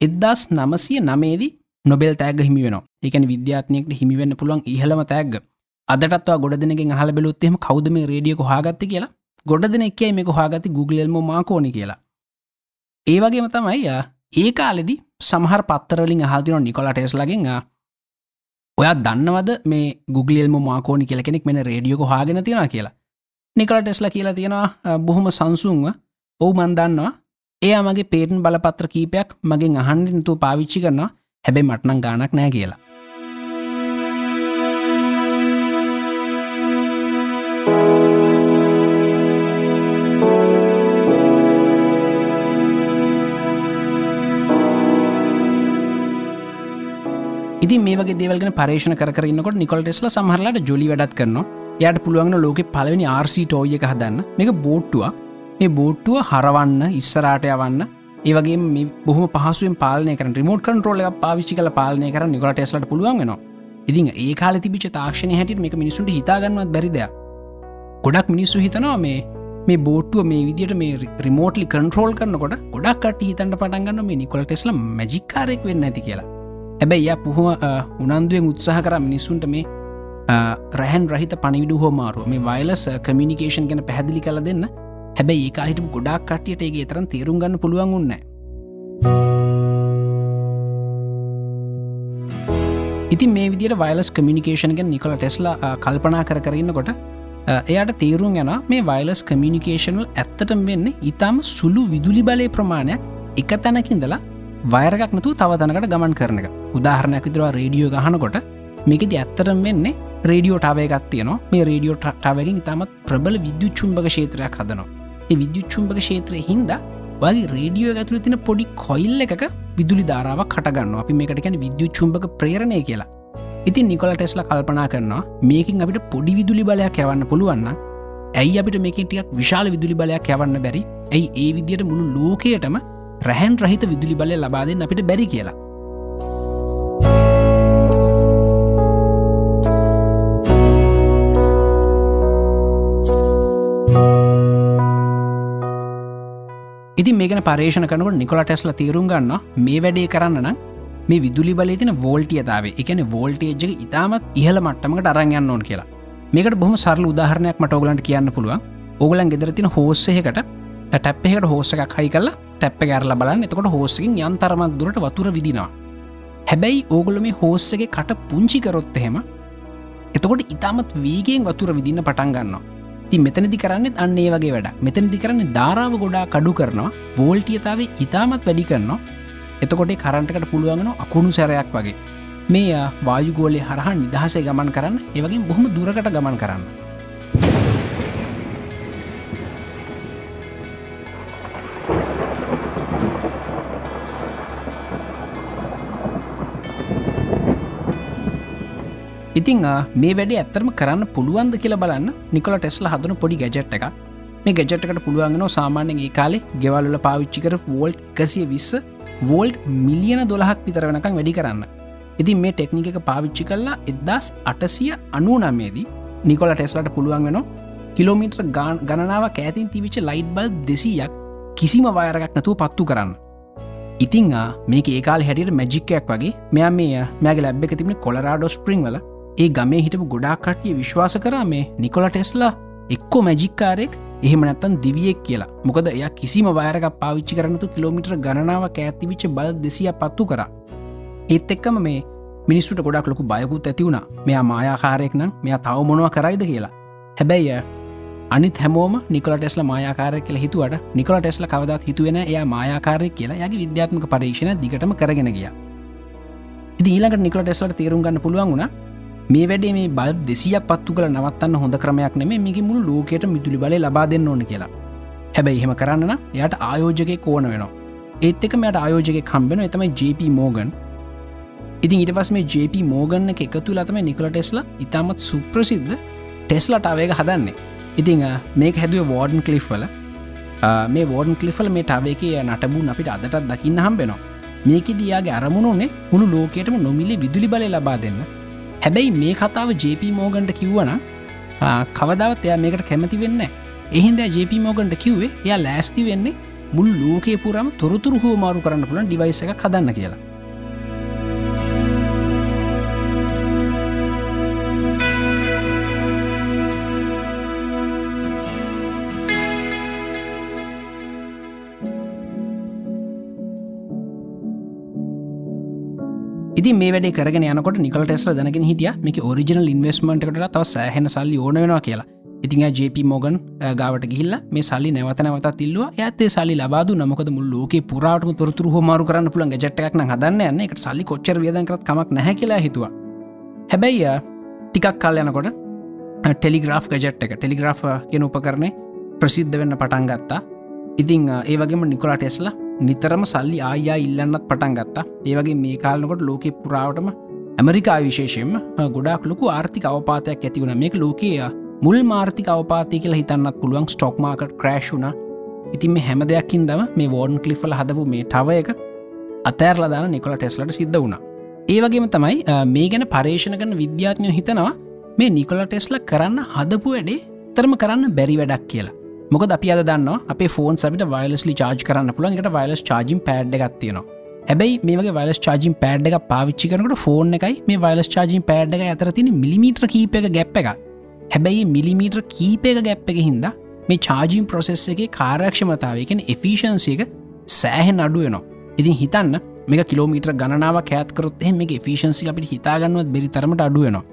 එදදාස් නමසිය නමේදී නොබෙල් තෑග හිමි වෙන එකන විද්‍යාත්නයකට හිමිවෙන්න පුළුවන් ඉහළම තෑග අදටත්වා ගොඩ දෙනකින් හල බැලුත්තෙම කවද මේ රේඩියක හාගත්ත කියලා? ගොඩ දෙන එකයි මේක හාගති Googleල්ම මාකෝනි කියලා. ඒවගේම තමයි ඒ කාලෙදි සමහර පත්තරලින් හල්තින නිකොලා ටෙස්ලගෙන් ඔයා දන්නවද මේ ගුගලෙල්ම මාකෝනි කියල කෙනෙක් මෙන රේඩියෝක හාගෙන තියෙන කියලා? නිකල ටෙස්ලා කියලා තියෙනවා බොහොම සංසුන්ව. ඔවු මන්දන්නවා එයා මගේ පේටන් බලපත්‍ර කීපයක් මගෙන් අහන්ඩින්තු පාවිච්චි කරනවා. හැබැයි මටනං ගානක් නෑ කියලා. ඉති මේ දේවල්ගෙන පරේෂණ කරන්නකොට නිකොල් ටෙස්ල සහරලට ජොලි වැඩත් කරනවා. යට පුළුවන් ලෝක පලවෙනි ආර්සි ටෝය එක හදන්න. මේක බෝට්ටුවක්. මේ බෝට්ටුව හරවන්න ඉස්සරාට යවන්න. ඒවගේ මේ බොහම පහසුවෙන් පාලනය කර රිමෝට් කන්ටරෝල එක පාවිච්චි කල පාලනය කර නිකොට ටෙස්ලට පුළුවන් වෙනවා. ඉතින් ඒ කාල තිබිච තාක්ෂණය හැට මේ මිනිසුන්ට හිතාගන්නවත් බැරිද ගොඩක් මිනිස්සු හිතනවා මේ මේ බෝට්ටුව මේ විදිට මේ රිමෝටලි කන්ට්‍රෝල් කරනකොට ගොඩක් කට හිතන්ට පටන්ගන්න මේ නිකොල් ටෙස්ල මජික්කාරෙක් වෙන්න ඇති කියලා. හැබැයි එය පුහම උනන්දුවෙන් උත්සාහ කර මිනිස්සුන්ට මේ රැහන් රහිත පනිවිඩු හෝමාරුව මේ වයිලස් කමිනිිකේෂන් ගැන පැහැදිලි කල දෙන්න. හැබැයි ඒ කාහිට ගොඩක් කටියට ඒගේ තරන් තේරුම් ගන්න පුළුවන් උන්න ඉතින් මේ විදිට වයිලස් කමිනිිකේෂන් ගැන නිකොල ටෙස්ලා කල්පනා කර කරන්නකොට එයට තේරුම් යන මේ වයිලස් කමිනිිකේෂනල් ඇත්තටම වෙන්න ඉතාම සුළු විදුලි බලය ප්‍රමාණයක් එක තැනකින්දලා වයරගක් නතු තව තනකට ගමන් කරන එක. උදාහරණයක් විතරවා රේඩියෝ ගහනකොට මේකෙද ඇත්තරම් වෙන්නේ රේඩියෝ ටාවයගත් තියනවා. මේ රේඩියෝ ටාවකින් ඉතාමත් ප්‍රබල විද්‍යුච්චුම්භක ෂේත්‍රයක් හදනවා. ඒ විද්‍යුච්චුම්භක ෂේත්‍රය හින්ද වගේ රේඩියෝ ඇතුළ තින පොඩි කොයිල්ල එකක විදුලි ධාරාවක් කටගන්න අපි මේකට ගැන විද්‍යුච්චුම්භක ප්‍රේරණය කියලා. ඉතින් නිකොල ටෙස්ල කල්පනා කරනවා මේකින් අපිට පොඩි විදුලි බලයක් යවන්න පුළුවන්න ඇයි අපිට මේක ටියක් විශාල විදුලි බලයක් යවන්න බැරි? ඇයි ඒ විදියට මුළු ලෝකයටම රැහැන් රහිත විදුලි බලය ලබාදෙන් අපිට බැරි කියලා. ඉති මේකන පරේෂණ කනකට නිකොල ටෙස්ල තේරුම් ගන්න මේ වැඩේ කරන්න නම් මේ විදුලි බල තින වෝල්ටියතාව එකන වෝල්ටේජ්ක ඉතාමත් ඉහල මට්ටමකට අරංයන්න ඕන් කියලා. මේකට බොහම සරල උදාහරණයක් මට ඔගලන්ට කියන්න පුළුවන්. ඔගලන් ගෙදරතින හෝස්සයකට ටැප්පෙකට හෝස එකක් හයි කල්ලා ටැප්ප ගැරල බලන්න. එතකොට හෝසකින් යන්තරමක් දුරට වතුර විදිනවා. හැබැයි ඕගොල මේ හෝස්සගේ කට පුංචි කරොත් එහෙම එතකොට ඉතාමත් වීගෙන් වතුර විදින්න පටන් ගන්නවා. ති මෙතනදි කරන්නෙත් අන්නේ වගේ වැඩ මෙතනදි කරන්න ධාරාව ගොඩා කඩු කරනවා. වෝල්ටියතාව ඉතාමත් වැඩි කරනවා. එතකොට කරන්ටකට පුළුවන්ගෙන අකුණු සැරයක් වගේ. මේ වායුගෝලය හරහා නිදහසේ ගමන් කරන්න. ඒවගේ බොහොම දුරකට ගමන් කරන්න. ඉතිං මේ වැඩ ඇත්තරම කරන්න පුළුවන්ද කියලා බලන්න. නිකොල ටෙස්ල හදන පොඩි ගැජට් එක මේ ගැජට්කට පුළුවන්ගෙන සාමාන්‍යෙන් ඒ කාලේ ගෙවල්ල පාවිච්චිකර වෝල්ට් එකසිය විස්ස වෝල්ට් මිලියන දොළහක් විතර වෙනකං වැඩි කරන්න. ඉතින් මේ ටෙක්නික එක පාවිච්චි කල්ලා එදදාස් අටසිය අනු නමේදී නිකොල ටෙස්ලට පුළුවන් වෙන කිලෝමිට්‍ර ගාන් ගණනාව කෑතින් තිවිච ලයිට් බල් දෙසීයක් කිසිම වයරගක් නැතුව පත්තු කරන්න. ඉතිං මේක ඒකාල් හැටියට මැජික්කයක් වගේ. මෙයා මේ මෑගේ ලැබ් එක තිබෙන කොලරාඩෝ ස්පරිං වල. ඒ ගමේ හිටපු ගොඩක් කටිය විශ්වාස කරා මේ නිකොල ටෙස්ලා එක්කෝ මැජික්කාරෙක් එහෙම නැත්තන් දිවියෙක් කියලා. මොකද එය කිසිම වයරක පාවිච්චි කරනතු කිලෝමිටර ගණනාව ඇත්තිවිච්ච බල් දෙසිය පත්තු කර. ඒත් එක්කම මේ මිනිස්සුට ගොඩක් ලොකු බයකුත් ඇති වුණ. මෙයා මායාකාරයෙක් නම් මෙයා තව මොනව කරයිද? කියලා. හැබැයි අනිත් හැමෝම නිකොල ටෙස්ල මායාකාරය කියලා හිතුවට නිකොල ටෙස්ල කවදත් හිතුවෙන එයා මායාකාරය කියලා යගේ විද්‍යාත්මක පරීක්ෂණ දිගටම කරගෙන ගිය. ඉති ඊළඟට නිකොල ටෙස්ලට තේරුම් ගන්න පුළුවන් වුණා මේ වැඩේ මේ බල් දෙසියක් පත්තු කළ නවත්තන්න හොඳ ක්‍රමයක් නෙමේ මිගි මුළු ලෝකයට මිතුලි බල ලබා දෙන්න ඕන කියලා. හැබැයි එහෙම කරන්න එයට ආයෝජක කෝන වෙනවා. ඒත් එක මට ආයෝජක කම්බෙන එතමයි JP මෝගන්. ඉතින් ඉට පස් මේ JP මෝගන්න එක එකතු ලතම නිකල ටෙස්ලා ඉතාමත් සුප්‍රසිද්ධ ටෙස්ලට අවේක හදන්නේ. ඉතිං මේක හැදුව වෝඩන් කලිෆ් වල. මේ වෝඩන් කලිෆල් මේ ටාවේක නටබූ අපිට අදටත් දකින්න හම්බෙනවා මේක දයාගේ අරමුණනේ හුණු ලෝකයටම නොමිලේ විදුලි බල ලබා දෙන්න. හැබැයි මේ කතාව JP මෝගන්ට කිව්වන කවදාවත් එයා මේකට කැමති වෙන්න එහින්ද JP මෝගන්ට කිව්වේ එයා ලෑස්ති වෙන්නේ මුල් ලෝකේ පුරම තොරතුරු හෝ මාරු කරන්න පුළන් ඩිවයිස එක කදන්න කියලා. ඉති මේ වැඩ කරගෙන යනකොට නිකල් ටෙස්ල දැනගෙන හිටිය. මේක ඔරිජනල් ඉන්වස්මට එකට තව සෑහෙන සල්ලි ඕන වෙනවා කියලා. ඉතින් ජප මෝගන් ගාවට ගිල්ල මේ සල්ලි නැවත නැවත තිල්ලවා ඇත්තේ සල්ලි ලබාදු නමකද මුල් ලෝක පුරාටම තොරතුර හොමාරු කරන්න පුළන් ජට්ටක් හදන්න යන්න. එක සල්ලි කොච්චර වියදකරත් කමක් නැ කියලා හිතුවා. හැබැයි ටිකක් කල් යනකොට ටෙලිග්‍රාෆ් ගජට් එක ටෙලිග්‍රාෆ් කියන උපකරණය ප්‍රසිද්ධ වෙන්න පටන් ගත්තා. ඉතිං ඒ වගේම නිකොලා ටෙස්ලා නිතරම සල්ලි ආයා ඉල්ලන්නත් පටන් ගත්තා. ඒවගේ මේ කාලනකොට ලෝක පුරාවටම ඇමරිකා විශේෂයෙන් ගොඩක් ලොකු ආර්ථික අවපාතයක් ඇතිවුණ මේක ලෝකයා මුල් මාර්ථික අවපාති කියලා හිතන්නත් පුළුවන්. ස්ටොක් මාකට ක්‍රේෂ්ුණ ඉතින් මේ හැම දෙයක්කින් දම මේ වෝර්න් කලිෆල හදපු මේ ටව එක අතෑරලදාන නිකොල ටෙස්ලට සිද්ධ වුණා. ඒවගේම තමයි මේ ගැන පර්ේෂණ කන විද්‍යාත්ඥය හිතනවා මේ නිකොල ටෙස්ල කරන්න හදපු වැඩේ තරම කරන්න බැරි වැඩක් කියලා. මොක අපි අද දන්න අප ෆෝන් සට වයිලස්ලි චාජ් කරන්න පුළන් එකට වයිලස් චාජිම් පෑඩ් ගත්තියනවා හැබයි මේ වයිලස් චාජිම් පෑඩ් එක පාවිච්චි කරනට ෆෝන් එකයි මේ වයිලස් චාජිම් පෑඩ් එක අතර තින මිලිමීට්‍ර කීප එක ගැප් එක හැබැයි මිලිමීට්‍ර කීපයක ගැප් එක හින්දා මේ චාජීම් ප්‍රොසෙස් එක කාරක්ෂමතාවයකෙන එෆිෂන්සියක සෑහෙන් අඩුවනවා ඉතින් හිතන්න මේ කිලෝමීට්‍ර ගණනාව කෑත්කරොත් එහ මේ ෆිෂන්සි අපිට හිතාගන්නවත් බෙරි තරමට අඩුවනවා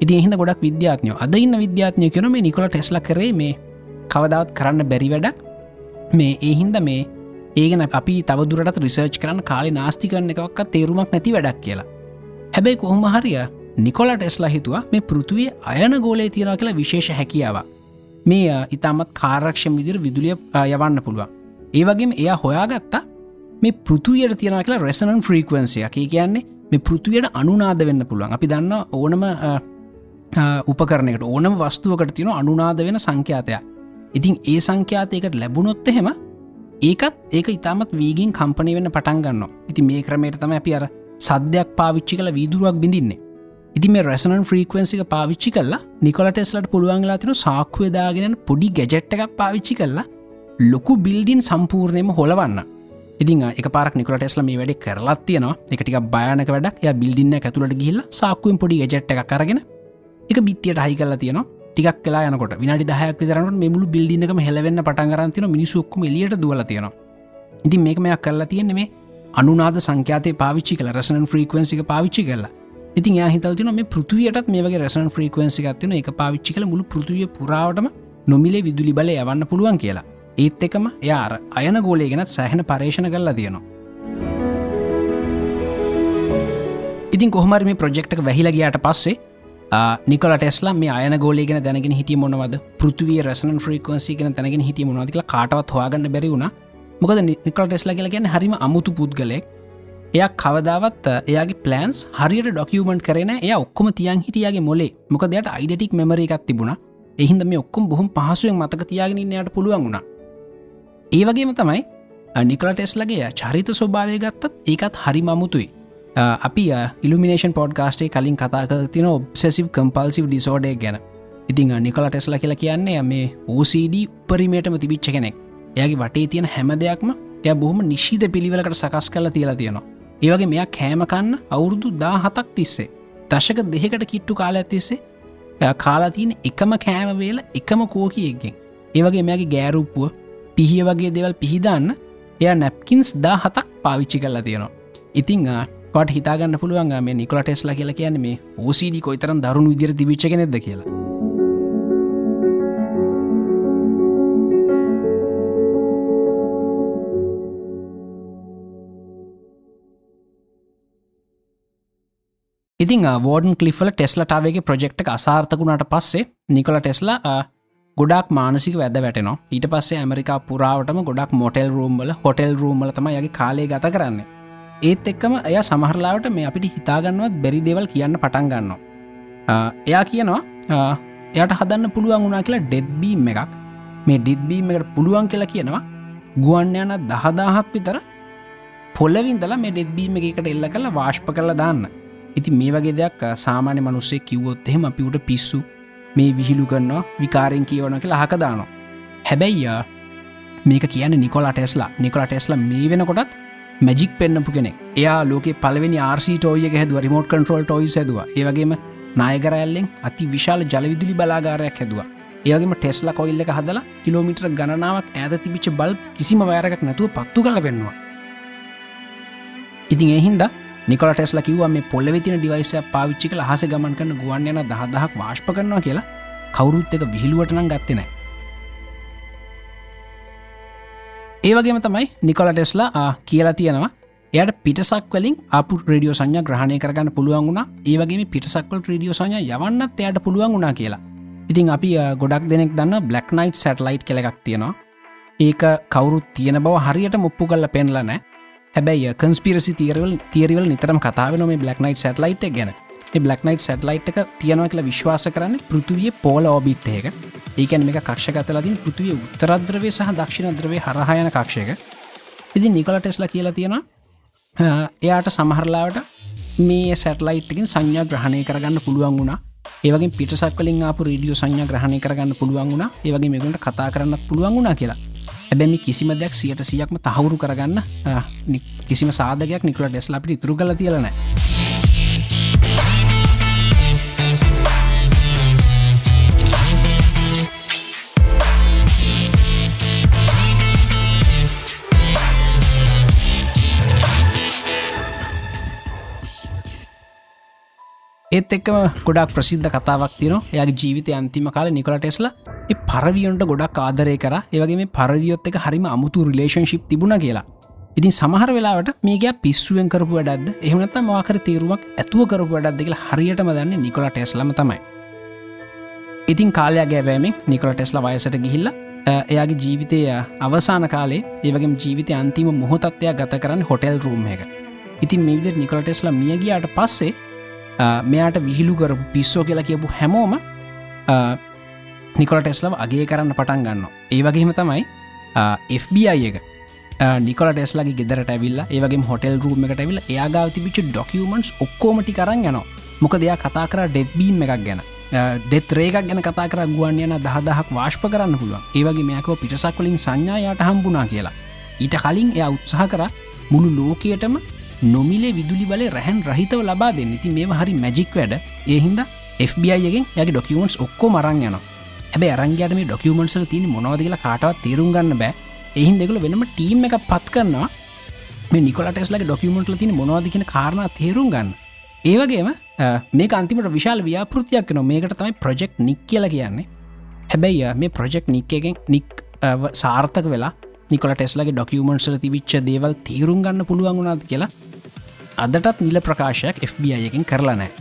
ඉති එහිද ගොඩක් විද්‍යාත්නය අද ඉන්න විද්‍යාත්නය කන මේ නිකොල ටෙස්ල කරේ මේ කවදාවත් කරන්න බැරි වැඩක්? මේ ඒහින්ද මේ ඒගෙන අපි තවදුරට රිසර්ච් කරන්න කාලි නාස්තිකරන්න එකක්ත් තේරුමක් නැති වැඩක් කියලා. හැබැයි කොහොම හරිය නිකොල ටෙස්ලා හිතුවා මේ පෘතුවේ අයන ගෝලේ තියෙනවා කියලා විශේෂ හැකියාව මේ ඉතාමත් කාරක්ෂම විදිර විදුලිය යවන්න පුළුවන්. ඒවගේම එයා හොයාගත්තා මේ පෘතුවයට තියෙන කියලා රෙසනන් ෆ්‍රීකවන්සිය කියන්නේ මේ පෘතුවයට අනුනාද වෙන්න පුළුවන්. අපි දන්න ඕනම උපකරනයට ඕනම වස්තුවකට තියෙන අනුනාද වෙන සංඛ්‍යාතයක්. ඉතින් ඒ සංඛ්‍යාතයකට ලැබුණොත් එහෙම ඒකත් ඒක ඉතාමත් වීගින් කම්පනය වෙන්න පටන් ගන්න ඉති මේ ක්‍රමයට තම අපි අර සද්‍යයක් පාවිච්චි කළ වීදුරුවක් බිඳින්නේ. ඉති මේ රැසනන් ෆ්‍රීකවන්සික පාවිච්චි කල්ලා නිකොලට එස්ලට පුළුවන්ලා තින සාක්වයදාගෙන පොඩි ගැජට් එකක් පාවිච්චි කල්ලා ලොකු බිල්ඩින් සම්පූර්ණයම හොලවන්න. ඉතින් එක පාරක් නිකොට ෙස්ල මේ වැඩ කරලත් තියනවා. එකටික බයනක වැඩක්. ය බිල්ඩින්න ඇතුළට ගිහිල්ල සාක්කුවෙන් පොඩි ගැජට් එක කරගෙන එක බිත්තියට හයි කල තියනවා. ටික් කලා යනකොට. විනාඩි දහයක් විතරනට මෙමුළු බිල්ඩිනකම හෙලවෙන්න පටන්ගරන්තින මිනිසුක්කම එලියට දුවල තියෙනවා. ඉතින් මේක මෙයක් කරලා තියෙන්නේ මේ අනුනාද සංඛ්‍යාතය පාවිච්චි කල රසන ෆ්‍රීකවන්සික පාවිච්චි කරලා ඉතින් හිතල්තින මේ පෘතියටත් මේගේ රසන් ෆ්‍රීකවන්සි ගත්තින එක පාවිච්චි කළ මුළු පෘතිය පුරාවටම නොමිලේ විදුලි බල යවන්න පුළුවන් කියලා. ඒත් එකම යාර අයන ගෝලය ගෙනත් සෑහෙන පර්ේෂණ කරලා තියෙනවා. ඉතින් කොහමර මේ ප්‍රජෙක්්ක වැහිල ගයාට පස්සේ නිකල ටෙස්ලා මේ අයන ගෝලගෙන දැනගෙන හිටිය මොනවද? පෘතිවිය රසන ෆ්‍රීකවන්සි ගෙන තැනගෙන හිටිය මොනවදිල කාටවත් හවාගන්න බැරි වුණ. මොකද නිකල් ටෙස්ලා කියලා ගැන හරිම අමුතු පුද්ගලෙක් එයක් කවදාවත් එයාගේ පලන්ස් හරියට ඩොකියමන්ට් කරන එය ඔක්කොම තියන් හිටියගේ මොලේ. මොක දෙයට අයිඩටික් මෙමර එකක් තිබුණ. එහින්ද මේ ඔක්කොම් බොහොම පහසුවෙන් මතක තියාගෙනන්නයට පුළුවන් වුණා. ඒවගේම තමයි නිකල ටෙස්ලගේ චරිත ස්වභාවය ගත්තත් ඒකත් හරි මමුතුයි Uh, අපි uh, ඉල්ිනේෂන් පොඩ්කාස්ටේ කලින් කතා කර තින ඔබ්සෙසිව් කම්පල්සිව් ඩිසෝඩය ගැන. ඉතින් uh, නිකල ටෙස්ල කියලා කියන්නේ මේ OCD උපරිමේටම තිබිච්ච කෙනෙක්. එයාගේ වටේ තියෙන හැම දෙයක්ම එය බොහොම නිශීද පිළිවෙලකට සකස් කල තියලා තියෙනවා. ඒවගේ මෙයා කෑමකන්න අවුරුදු දා හතක් තිස්සේ දශක දෙහකට කිට්ටු කාල ඇතිස්සේ කාලාතියන එකම කෑමවේල එකම කෝකියෙක්ගෙන් ඒවගේ මෙයාගේ ගෑරුප්පුුව පිහිය වගේ දෙවල් පිහිදන්න එය නැප්කින්ස් දා හතක් පාවිච්චි කරලා තියෙනවා. ඉතිං පට හිතාගන්න පුළුවන් මේ නිකොල ටෙස්ලා කියලා කියන්න මේ ඕසිඩි කොයිතරම් දරුණු විදිර තිබිච්ච කෙනෙද කියලා. ඉතින් වෝඩන් කලිෆල ටෙස්ලටාවගේ ප්‍රජෙක්්ක අසාර්ථකුණට පස්සේ නිකොල ටෙස්ලා ගොඩක් මානසික වැද වැටනවා. ඊට පස්සේ ඇමරිකා පුරාවටම ගොඩක් මොටෙල් රූම්බල හොටෙල් රූම්ල තම යගේ කාලේ ගත කරන්න. ඒත් එක්කම එය සමහරලාවට මේ අපිට හිතාගන්නවත් බැරි දෙවල් කියන්න පටන් ගන්නවා. එයා කියනවා එයට හදන්න පුළුවන් වුණනා කියලා ඩෙඩ්බීම් එකක්. මේ ඩිද්බීම් එකට පුළුවන් කියලා කියනවා ගුවන් යන දහදාහක් විතර පොල්ලවින්දලා මේ ඩෙඩ්බීම එකට එල්ල කළ වාශ්ප කරලා දාන්න. ඉති මේ වගේ දෙයක් සාමාන්‍ය මනුස්සේ කිව්වොත් එහෙම අපිට පිස්සු මේ විහිලු කරන්නවා විකාරෙන් කියවන කියලා හකදානවා හැබැයි මේක කියන නිකොල ටෙස්ලා. නිකොල ටෙස්ල මේ වෙනකොටත් මැජික් පෙන්න්නපු කෙනෙක්. එයා ලෝක පලවෙනි ආර්සි ටෝය හැදුව රිමෝට් කන්ට්‍රෝල් ටොයි හැදව. ඒවගේම නායගරඇල්ලෙන් අති විශාල ජලවිදුලි බලාගාරයක් හැදවා. ඒවගේම ටෙස්ලා කොයිල්ල එක හදලා කිලෝමිටර ගණනාවක් ඇද තිබිච්ච බල් කිසිම වෑරක් නැතුව පත්තු කල පෙන්වා ඉතින් එහින්ද නිකොල ටෙස්ල කිව මේ පොල්ලවෙතින ඩිවයිස පාවිච්චි කළ. හස ගමන් කන්න ගුවන් යන දහදහක් වාශ්ප කරනවා කියලා. කවුරුත් එක විහිළුවටනම් ගත්තනෑ ඒවගේම තමයි නිකොල ටෙස්ලා කියලා තියෙනවා. එයට පිටසක් වලින් අප රඩියෝ සංඥ ග්‍රහණය කරගන්න පුළුවන් වුණා. ඒවගේ පිටසක්වල් ්‍රඩියෝ සංඥ යවන්නත් එයට පුළුවන් වුණා කියලා. ඉතින් අපි ගොඩක් දෙනෙක් දන්න බ්ලක් නයිට් සැටලයිට් කෙලෙක් තියෙනවා. ඒක කවුරුත් තියෙන බව හරියට මුප්පු කල්ල පෙන්ල නෑ හැබැයි කන්ස්පිරසි තීරවල් තීරවල් නිතරම කතාව මේ බ්ලක් නයිට් සැටලයිට් ගැන. බ්ලක් නයිට් සැටලයිට් එක තියෙනවා කියලා විශ්වාස කරන්න පෘතුවිය පෝල ඕබිට් එක. ඒකැන මේ කක්ෂගතලදින් පෘතුවිය උත්තරද්‍රවය සහ දක්ෂිණ ද්‍රවය හරහයන කක්ෂයක. ඉදි නිකොල ටෙස්ල කියලා තියෙනවා එයාට සමහරලාවට මේ සැටලයිට්කින් සංඥා ග්‍රහණය කරගන්න පුළුවන් වුණා. ඒවගේ පිටසක් කලින් අප රඩියෝ සංඥා ග්‍රහණය කරගන්න පුළුවන් වුණා. ඒවගේ මෙගුට කතා කරන්න පුළුවන් වුණා කියලා. හැබැමි කිසිම දෙයක් සියට සියක්ම තහවුරු කරගන්න කිසිම සාධකයක් නිකල ඩෙස්ලාපිට ඉතුරු කල තියලනෑ ඒත් එක්කම ගොඩක් ප්‍රසිද්ධ කතාවක් තින එයාගේ ජීවිතය අන්තිම කාල නිකොල ටෙස්ලා පරවියොන්ට ගොඩක් ආදරය කර. ඒවගේ මේ පරවියොත් එක හරිම අමුතු රිලේෂන්ශිප් තිබුණ කියලා. ඉතින් සමහර වෙලාවට මේක පිස්සුවෙන් කරපු වැඩක්ද? එහමනත් මවාකර තේරුවක් ඇතුව කරපු වැඩක් දෙකල හරියටම දන්න නිකොල ටෙස්ලම තමයි. ඉතින් කාලයක් ගැවෑමෙන් නිකොල ටෙස්ලා වයසට ගිහිල්ල එයාගේ ජීවිතය අවසාන කාලේ ඒවගේ ජීවිතය අන්තිම මොහොතත්වයක් ගත කරන්න හොටෙල් රූම් එක. ඉතින් මෙවිද නිකොල ටෙස්ලා මියගියාට පස්සේ මෙයාට විහිලු කරපු පිස්සෝ කියලා කියපු හැමෝම නිකොල ටෙස්ලව අගේ කරන්න පටන් ගන්න ඒ වගේම තමයි FBI එක. නිකොල ටෙස්ලගේ ගෙදරට ඇවිල්ලා ඒවගේ හොටෙල් රූම එකට ඇවිල් ඒයාගාව තිබිච ඩොකියමන්ස් ඔක්කෝමටි කරන්න යන මොක දෙයා කතා කර ඩෙත්බීම් එකක් ගැන. ඩෙත් රේකක් ගැන කතා කර ගුවන් යන දහදහක් වාශ්ප කරන්න පුළුවන්. ඒවගේ මෙයකව පිටසක් වලින් සංඥායට හම්බුනා කියලා. ඊට කලින් එය උත්සාහ කර මුළු ලෝකයටම නොමිලේ විදුලි බල රැහන් රහිතව ලබා දෙන්න. ඉති මේ හරි මැජික් වැඩ. ඒහින්ද FBIගෙන් යගේ ඩොකියමන්ස් ඔක්කෝ මරං යන හැබ අරංගයට මේ ඩොකියමන්සල් තින මොනවද කියලා කාටවත් තේරුම් ගන්න බෑ. එහින් දෙකල වෙනම ටීම් එක පත් කරනවා. මේ නිකොලටෙස්ලගේ ඩොකියමන්ටල තින මොනවද කියන කාරණ තේරුම් ගන්න. ඒවගේම මේ අන්තිමට විශාල ව්‍යාපෘතියක් න මේකට තමයි ප්‍රජෙක්් නික් කියල කියන්නේ. හැබැයි මේ ප්‍රජෙක්් නික් එකෙන් නික් සාර්ථක වෙලා නිකොල ටෙස්ලගේ ඩොකියමන්ට්සල තිවිච්ච දේවල් තේරුම් ගන්න පුළුවන් වුණාද කියලා අදටත් නිල ප්‍රකාශයක් FBI එකින් කරලා නෑ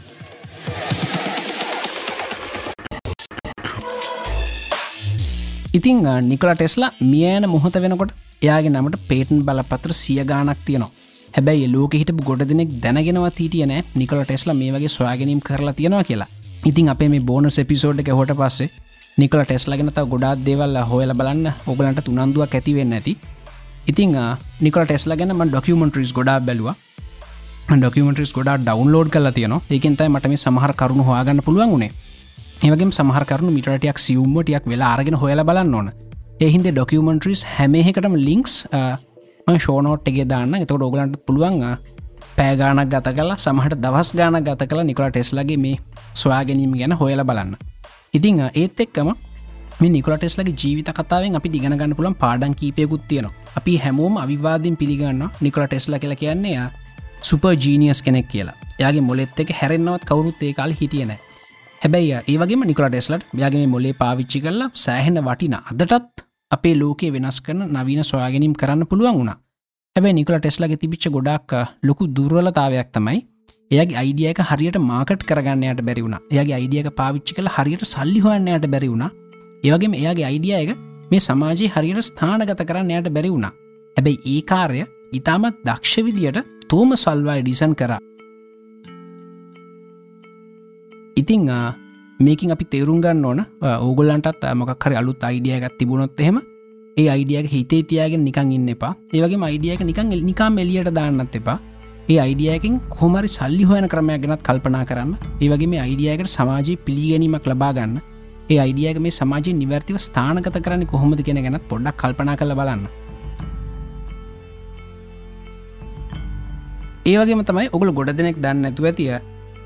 ඉතිං නිකල ටෙස්ලා මියෑන මොහොත වෙනකොට එයාගේ නමට පේටන් බලපත්‍ර සිය ගානක් තියනවා. හැබැයි ලෝක හිටපු ගොඩ දෙනෙක් දැනගෙනවා හිටියන නිකල ටෙස්ලා මේ වගේ ස්වාගැනීම් කරලා තියෙනවා කියලා. ඉතින් අපේ මේ බෝනස් එපිසෝඩ් එක හොට පස්සේ නිකල ටෙස්ලගෙන තව ගොඩාත් දේවල් හොයල බලන්න ඔගලන්ට තුනන්දුවක් ඇතිවෙන්න ඇති. ඉතිං නිකල ටෙස්ල ගැන ඩොකමෙන්ට්‍රිස් ගොඩා බැලවා. ඩොකමෙන්ට්‍රිස් ගොඩා ඩවන්ලෝඩ් කල තියන ඒකන්තයි මටම සමහර කරුණු හොයාගන්න පුළුවන් වුණේ. ඒවගේ සමහර කරුණු මිටටියක් සියුම්මටියක් වෙලා අරගෙන හොයල බලන්න ඕන. එහින්ද ඩොකමෙන්ට්‍රිස් හැමහකටම ලිංක්ස් ෂෝනෝට්ගේ දාන්න එතකොට ඔගලන්ට පුළුවන් පෑගානක් ගත කලා සමහට දවස් ගාන ගත කලා නිකොල ටෙස්ලගේ මේ ස්වාගැනීම ගැන හොයල බලන්න. ඉතිං ඒත් එක්කම මේ නිකොලටෙස්ලගේ ජීවිත කතාවෙන් අපි දිගන ගන්න පුළන් පාඩන් කීපයකුත් තියෙනවා. අපි හැමෝම අවිවාදින් පිළිගන්න නිකොල ටෙස්ල කියල කියන්නේ සුප ජීනියස් කෙනෙක් කියලා. යාගේ මොලෙත් එක හැරෙන්න්නවත් කවරුත් ඒ කාල හිටියන හැබැයි ඒවගේ නිකොල ටෙස්ලට යාගේ මොලේ පාවිච්චි කරලා සෑහෙන වටින අදටත් අපේ ලෝකේ වෙනස් කරන නවීන සොයාගැනීම් කරන්න පුළුවන් වුණා. හැබැයි නිකොල ටෙස්ලගේ තිබිච්ච ගොඩක් ලොකු දුර්වලතාවයක් තමයි එයාගේ අයිඩියක හරියට මාකට් කරගන්නයට බැරිවුණ එයාගේ අයිඩියක පාවිච්චි කළ හරියට සල්ලි හොයන්නයට බැරිවුණ ඒවගේ එයාගේ අයිඩිය එක මේ සමාජයේ හරියට ස්ථානගත කරන්න යට බැරි වුණ. හැබැයි ඒ කාරය ඉතාමත් දක්ෂ විදියට තෝම සල්වායි ඩිසන් කර. ඉතිං මේකින් අපි තේරුම් ගන්න ඕන ඕගොල්ලන්ටත් මොකක්හරි අලුත් අයිඩියගත් තිබුණොත් එහෙම ඒ අයිඩියක හිතේ තියාගෙන නිකං ඉන්න එපා. ඒවගේ අයිඩියක නිකං නිකා මෙලියට දාන්නත් එපා. ඒ අයිඩියකින් කොමරි සල්ලි හොයන ක්‍රමයක් ගැනත් කල්පනා කරන්න. ඒවගේ මේ අයිඩියකට සමාජී පිළිගැනීමක් ලබාගන්න ඒ අයිඩියක මේ සමාජී නිවර්තිව ස්ථානගත කරන්න කොහොමද කියෙන ගැනත් පොඩ්ඩක් කල්පනා කළ බලන්න. ඒවගේම තමයි ඔගුල ගොඩ දෙනෙක් දන්න ඇතු ඇතිය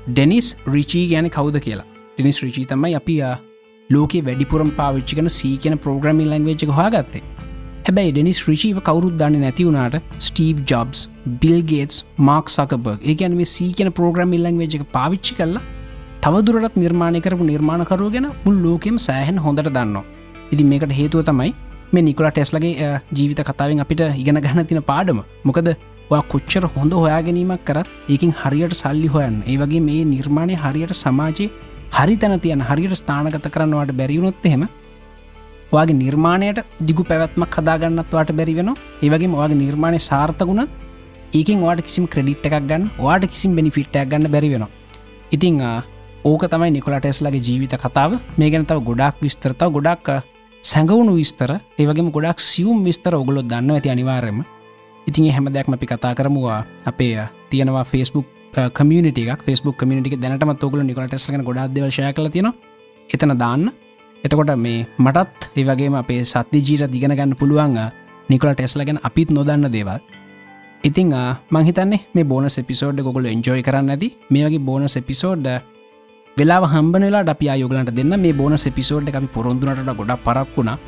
ඩෙනිස් රිචී ගැන කවුද කියලා. ඩිනිස් රිචී තමයි අපි ලෝක වැඩිපුරම් පාවිච්චි කන සී කියන ප්‍රෝග්‍රමින් ලංවේච් හවාගත්තේ හැබැයි ඩෙනිස් රිචීව කවරුත් දන්න නැතිවුණට Steve Jobs Bill Gates Mark Zuckerberg ඒකැන මේ සී කියන ප්‍රෝග්‍රම් ඉල්ලං වෙජ එක පාවිච්චි කරලා තවදුරටත් නිර්මාණය කරපු නිර්මාණකරුව ගැන පුල් ලෝකෙම සෑහන් හොඳට දන්නවා. ඉති මේකට හේතුව තමයි මේ නිකොල ටෙස්ලගේ ජීවිත කතාවෙන් අපිට ඉගෙන ගන්න තින පාඩම. මොකද කොච්චර හොඳ හොයා ගැනීමක් කරත් ඒකින් හරියට සල්ලි හොයන් ඒ වගේ මේ නිර්මාණය හරියට සමාජයේ හරි තැන තියන හරියට ස්ථානගත කරන්නවාට බැරිවුණොත් එහෙම වගේ නිර්මාණයට දිගු පැවැත්මක් හදාගන්නත්වාට බැරි වෙන ඒවගේ මවාගේ නිර්මාණය සාර්ථකුණත් ඒකින් වාට කිසිම ක්‍රඩිට් එකක් ගන්න වාට කිසිම් බෙනිෆිට්ටක් ගන්න බැරි වෙනවා. ඉතිං ඕක තමයි නිකොලටෙස්ලගේ ජීවිත කතාව. මේ ගැන තව ගොඩක් විස්තරතාව ගොඩක් සැඟවුණු විස්තර. ඒවගේම ගොඩක් සියුම් විස්තර ඔගොලොත් දන්න ඇති අනිවාර්යම ඉතින් හැම දෙයක්ම අපි කතා කරමුවා අපේ තියෙනවා ෆස්බුක් කමියට ෆස්බුක් කමිට දැනටම තොගල නිකොලටෙස්ලගෙන ගොඩක්දවශය කල තියෙන එතන දාන්න. එතකොට මේ මටත් ඒවගේම අපේ සත්‍ය ජීට දිගෙන ගන්න පුළුවන් නිකොල ටෙස්ලගෙන අපිත් නොදන්න දේවල්. ඉතිං මංහිතන්නේ මේ බෝන එපිසෝඩ් ගොල එන්ජෝයි කරන්න ඇති. මේ වගේ බෝන එපිසෝඩ් වෙලා හම්බනලා අපි යෝගලට දෙන්න. මේ බෝන එපිසෝඩ් අපි පොරොන්දුනට ගොඩක් පරක්ුණා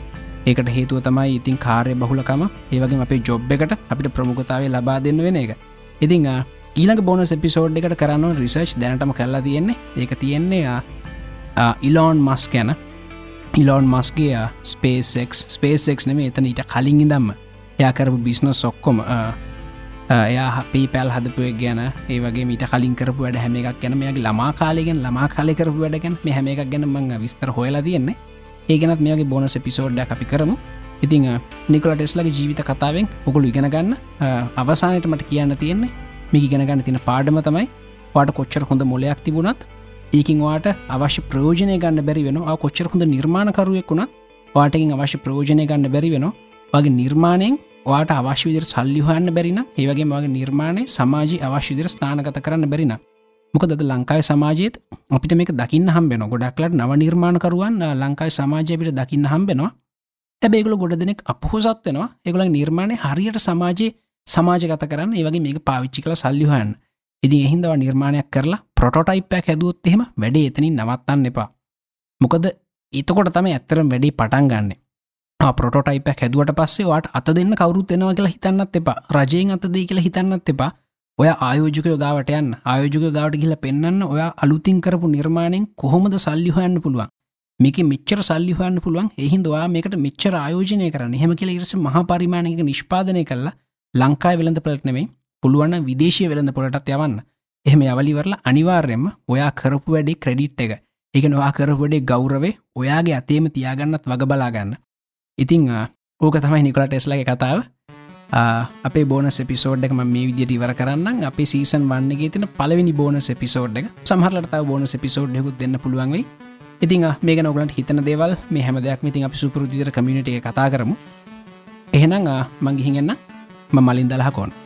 ඒකට හේතුව තමයි ඉතින් කාරය බහුලකම ඒවගේ අපේ ජොබ් එකට අපිට ප්‍රමුගතාවේ ලබා දෙන්න වෙන එක. ඉතිං ඊළඟ බෝන එපිසෝඩ් එකට කරන්න රිසර්ච් දැනටම කරලා තියෙන්නේ. ඒක තියෙන්නේ ඉලෝන් මස් ගැන. ඉලෝන් මස්ගේ ස්පේසෙක් ස්පේසෙක් නෙම එතන ඊට කලින් ඉදම්ම යා කරපු බිස්නස් ඔක්කොම එයා අපේ පැල් හදපුය ගැන ඒවගේ මීට කලින් කරපු වැඩ හැම එකක් ගැන මේගේ ළමා කාලගෙන් ළමා කාලය කරපු වැඩගැන් මේ හැම එකක් ගැන මං විස්තර හොයලා තියෙන්නේ. ඒගෙනත් මේගේ බෝනස පිසෝඩ්ඩ අපි කරමු. ඉතිං නිකොල ටෙස්ලගේ ජීවිත කතාවෙන් ඔකුළු ඉගෙන ගන්න. අවසානයට මට කියන්න තියෙන්නේ මේ ඉගෙන ගන්න තින පාඩම තමයි පාට කොච්චර හොඳ මොලයක් තිබුණත් ඒකින් වාට අවශ්‍ය ප්‍රෝජනය ගන්න බැරි වෙන කොච්චර හොඳ නිර්මාණකරුවෙක් වුණ වාටකින් අවශ්‍ය ප්‍රෝජනය ගන්න බැරි වෙන වගේ නිර්මාණයෙන් වාට අවශ්‍ය විදිර සල්ලි හොයන්න බැරින ඒවගේ මගේ නිර්මාණය සමාජී අවශ්‍ය විදිර ස්ථානගත කරන්න බැරින මොකද ලංකායි සමාජයත් අපිට මේක දකින්න හම්බෙන ගොඩක්ලට නව නිර්මාණකරුවන් ලංකායි සමාජයපිට දකින්න හම්බෙනවා ඇබේගුල ගොඩ දෙනෙක් අපහොසත් වෙනවා. ඒගොල නිර්මාණය හරියට සමාජයේ සමාජගත කරන්න. ඒවගේ මේක පාවිච්චි කළ සල්ලිහයන්න ඉතින් එහින්දව නිර්මාණයක් කරලා ප්‍රොටෝටයිප්පයක් හැදුවොත් එහෙම වැඩේ එතනින් නවත්තන්න එපා. මොකද එතකොට තම ඇත්තරම් වැඩි පටන් ගන්න. පොටයිප හැදුවට පස්සේ වාට අත දෙන්න කවරුත් එෙනවා කියලා හිතන්නත් එපා. රජයෙන් අත දේ කියලා හිතන්නත් එපා. ඔය ආයෝජකය ගාවට යන්න. ආයෝජක ගාවට ගිල පෙන්න්න ඔය අලුතින් කරපු නිර්මාණයෙන් කොහොමද සල්ලි හොයන්න පුළුවන්? මේක මෙච්චර සල්ලි හොයන්න පුළුවන්. එහින්දවා මේකට මෙච්චර ආයෝජනය කරන්න. හෙම කියල ඉරස මහ පරිමාණයක නිෂ්පාදනය කරලා ලංකායි වෙළඳ පලට නෙමේ පුළුවන් විදේශය වෙළඳ පොලටත් යවන්න. එහෙම යවලිවරලා අනිවාර්යෙන්ම ඔයා කරපු වැඩේ ක්‍රඩිට් එක. එක නවා කරපුඩේ ගෞරවේ ඔයාගේ අතේම තියාගන්නත් වග බලාගන්න ඉතිං ඕක තමයි නිකොලට එස්ලගේ කතාව. අපේ බෝන පිසෝඩ් එක මේ විදිට ඉවර කරන්න අප සීසන් වන්නගේ තින පලවෙනි බෝන පිසෝඩ් එක. සහරලට බෝන පිසෝඩ් ෙකුත් දෙන්න පුළුවන්ගේ ඉතින් මේ නොගලට හිතන දේවල් මේ හැම දෙයක් ඉතින් අපි සුපරුදිර කමිනිට කතා කරමු. එහෙනම් මංගිහිගන්න ම මලින් දලහකෝන්න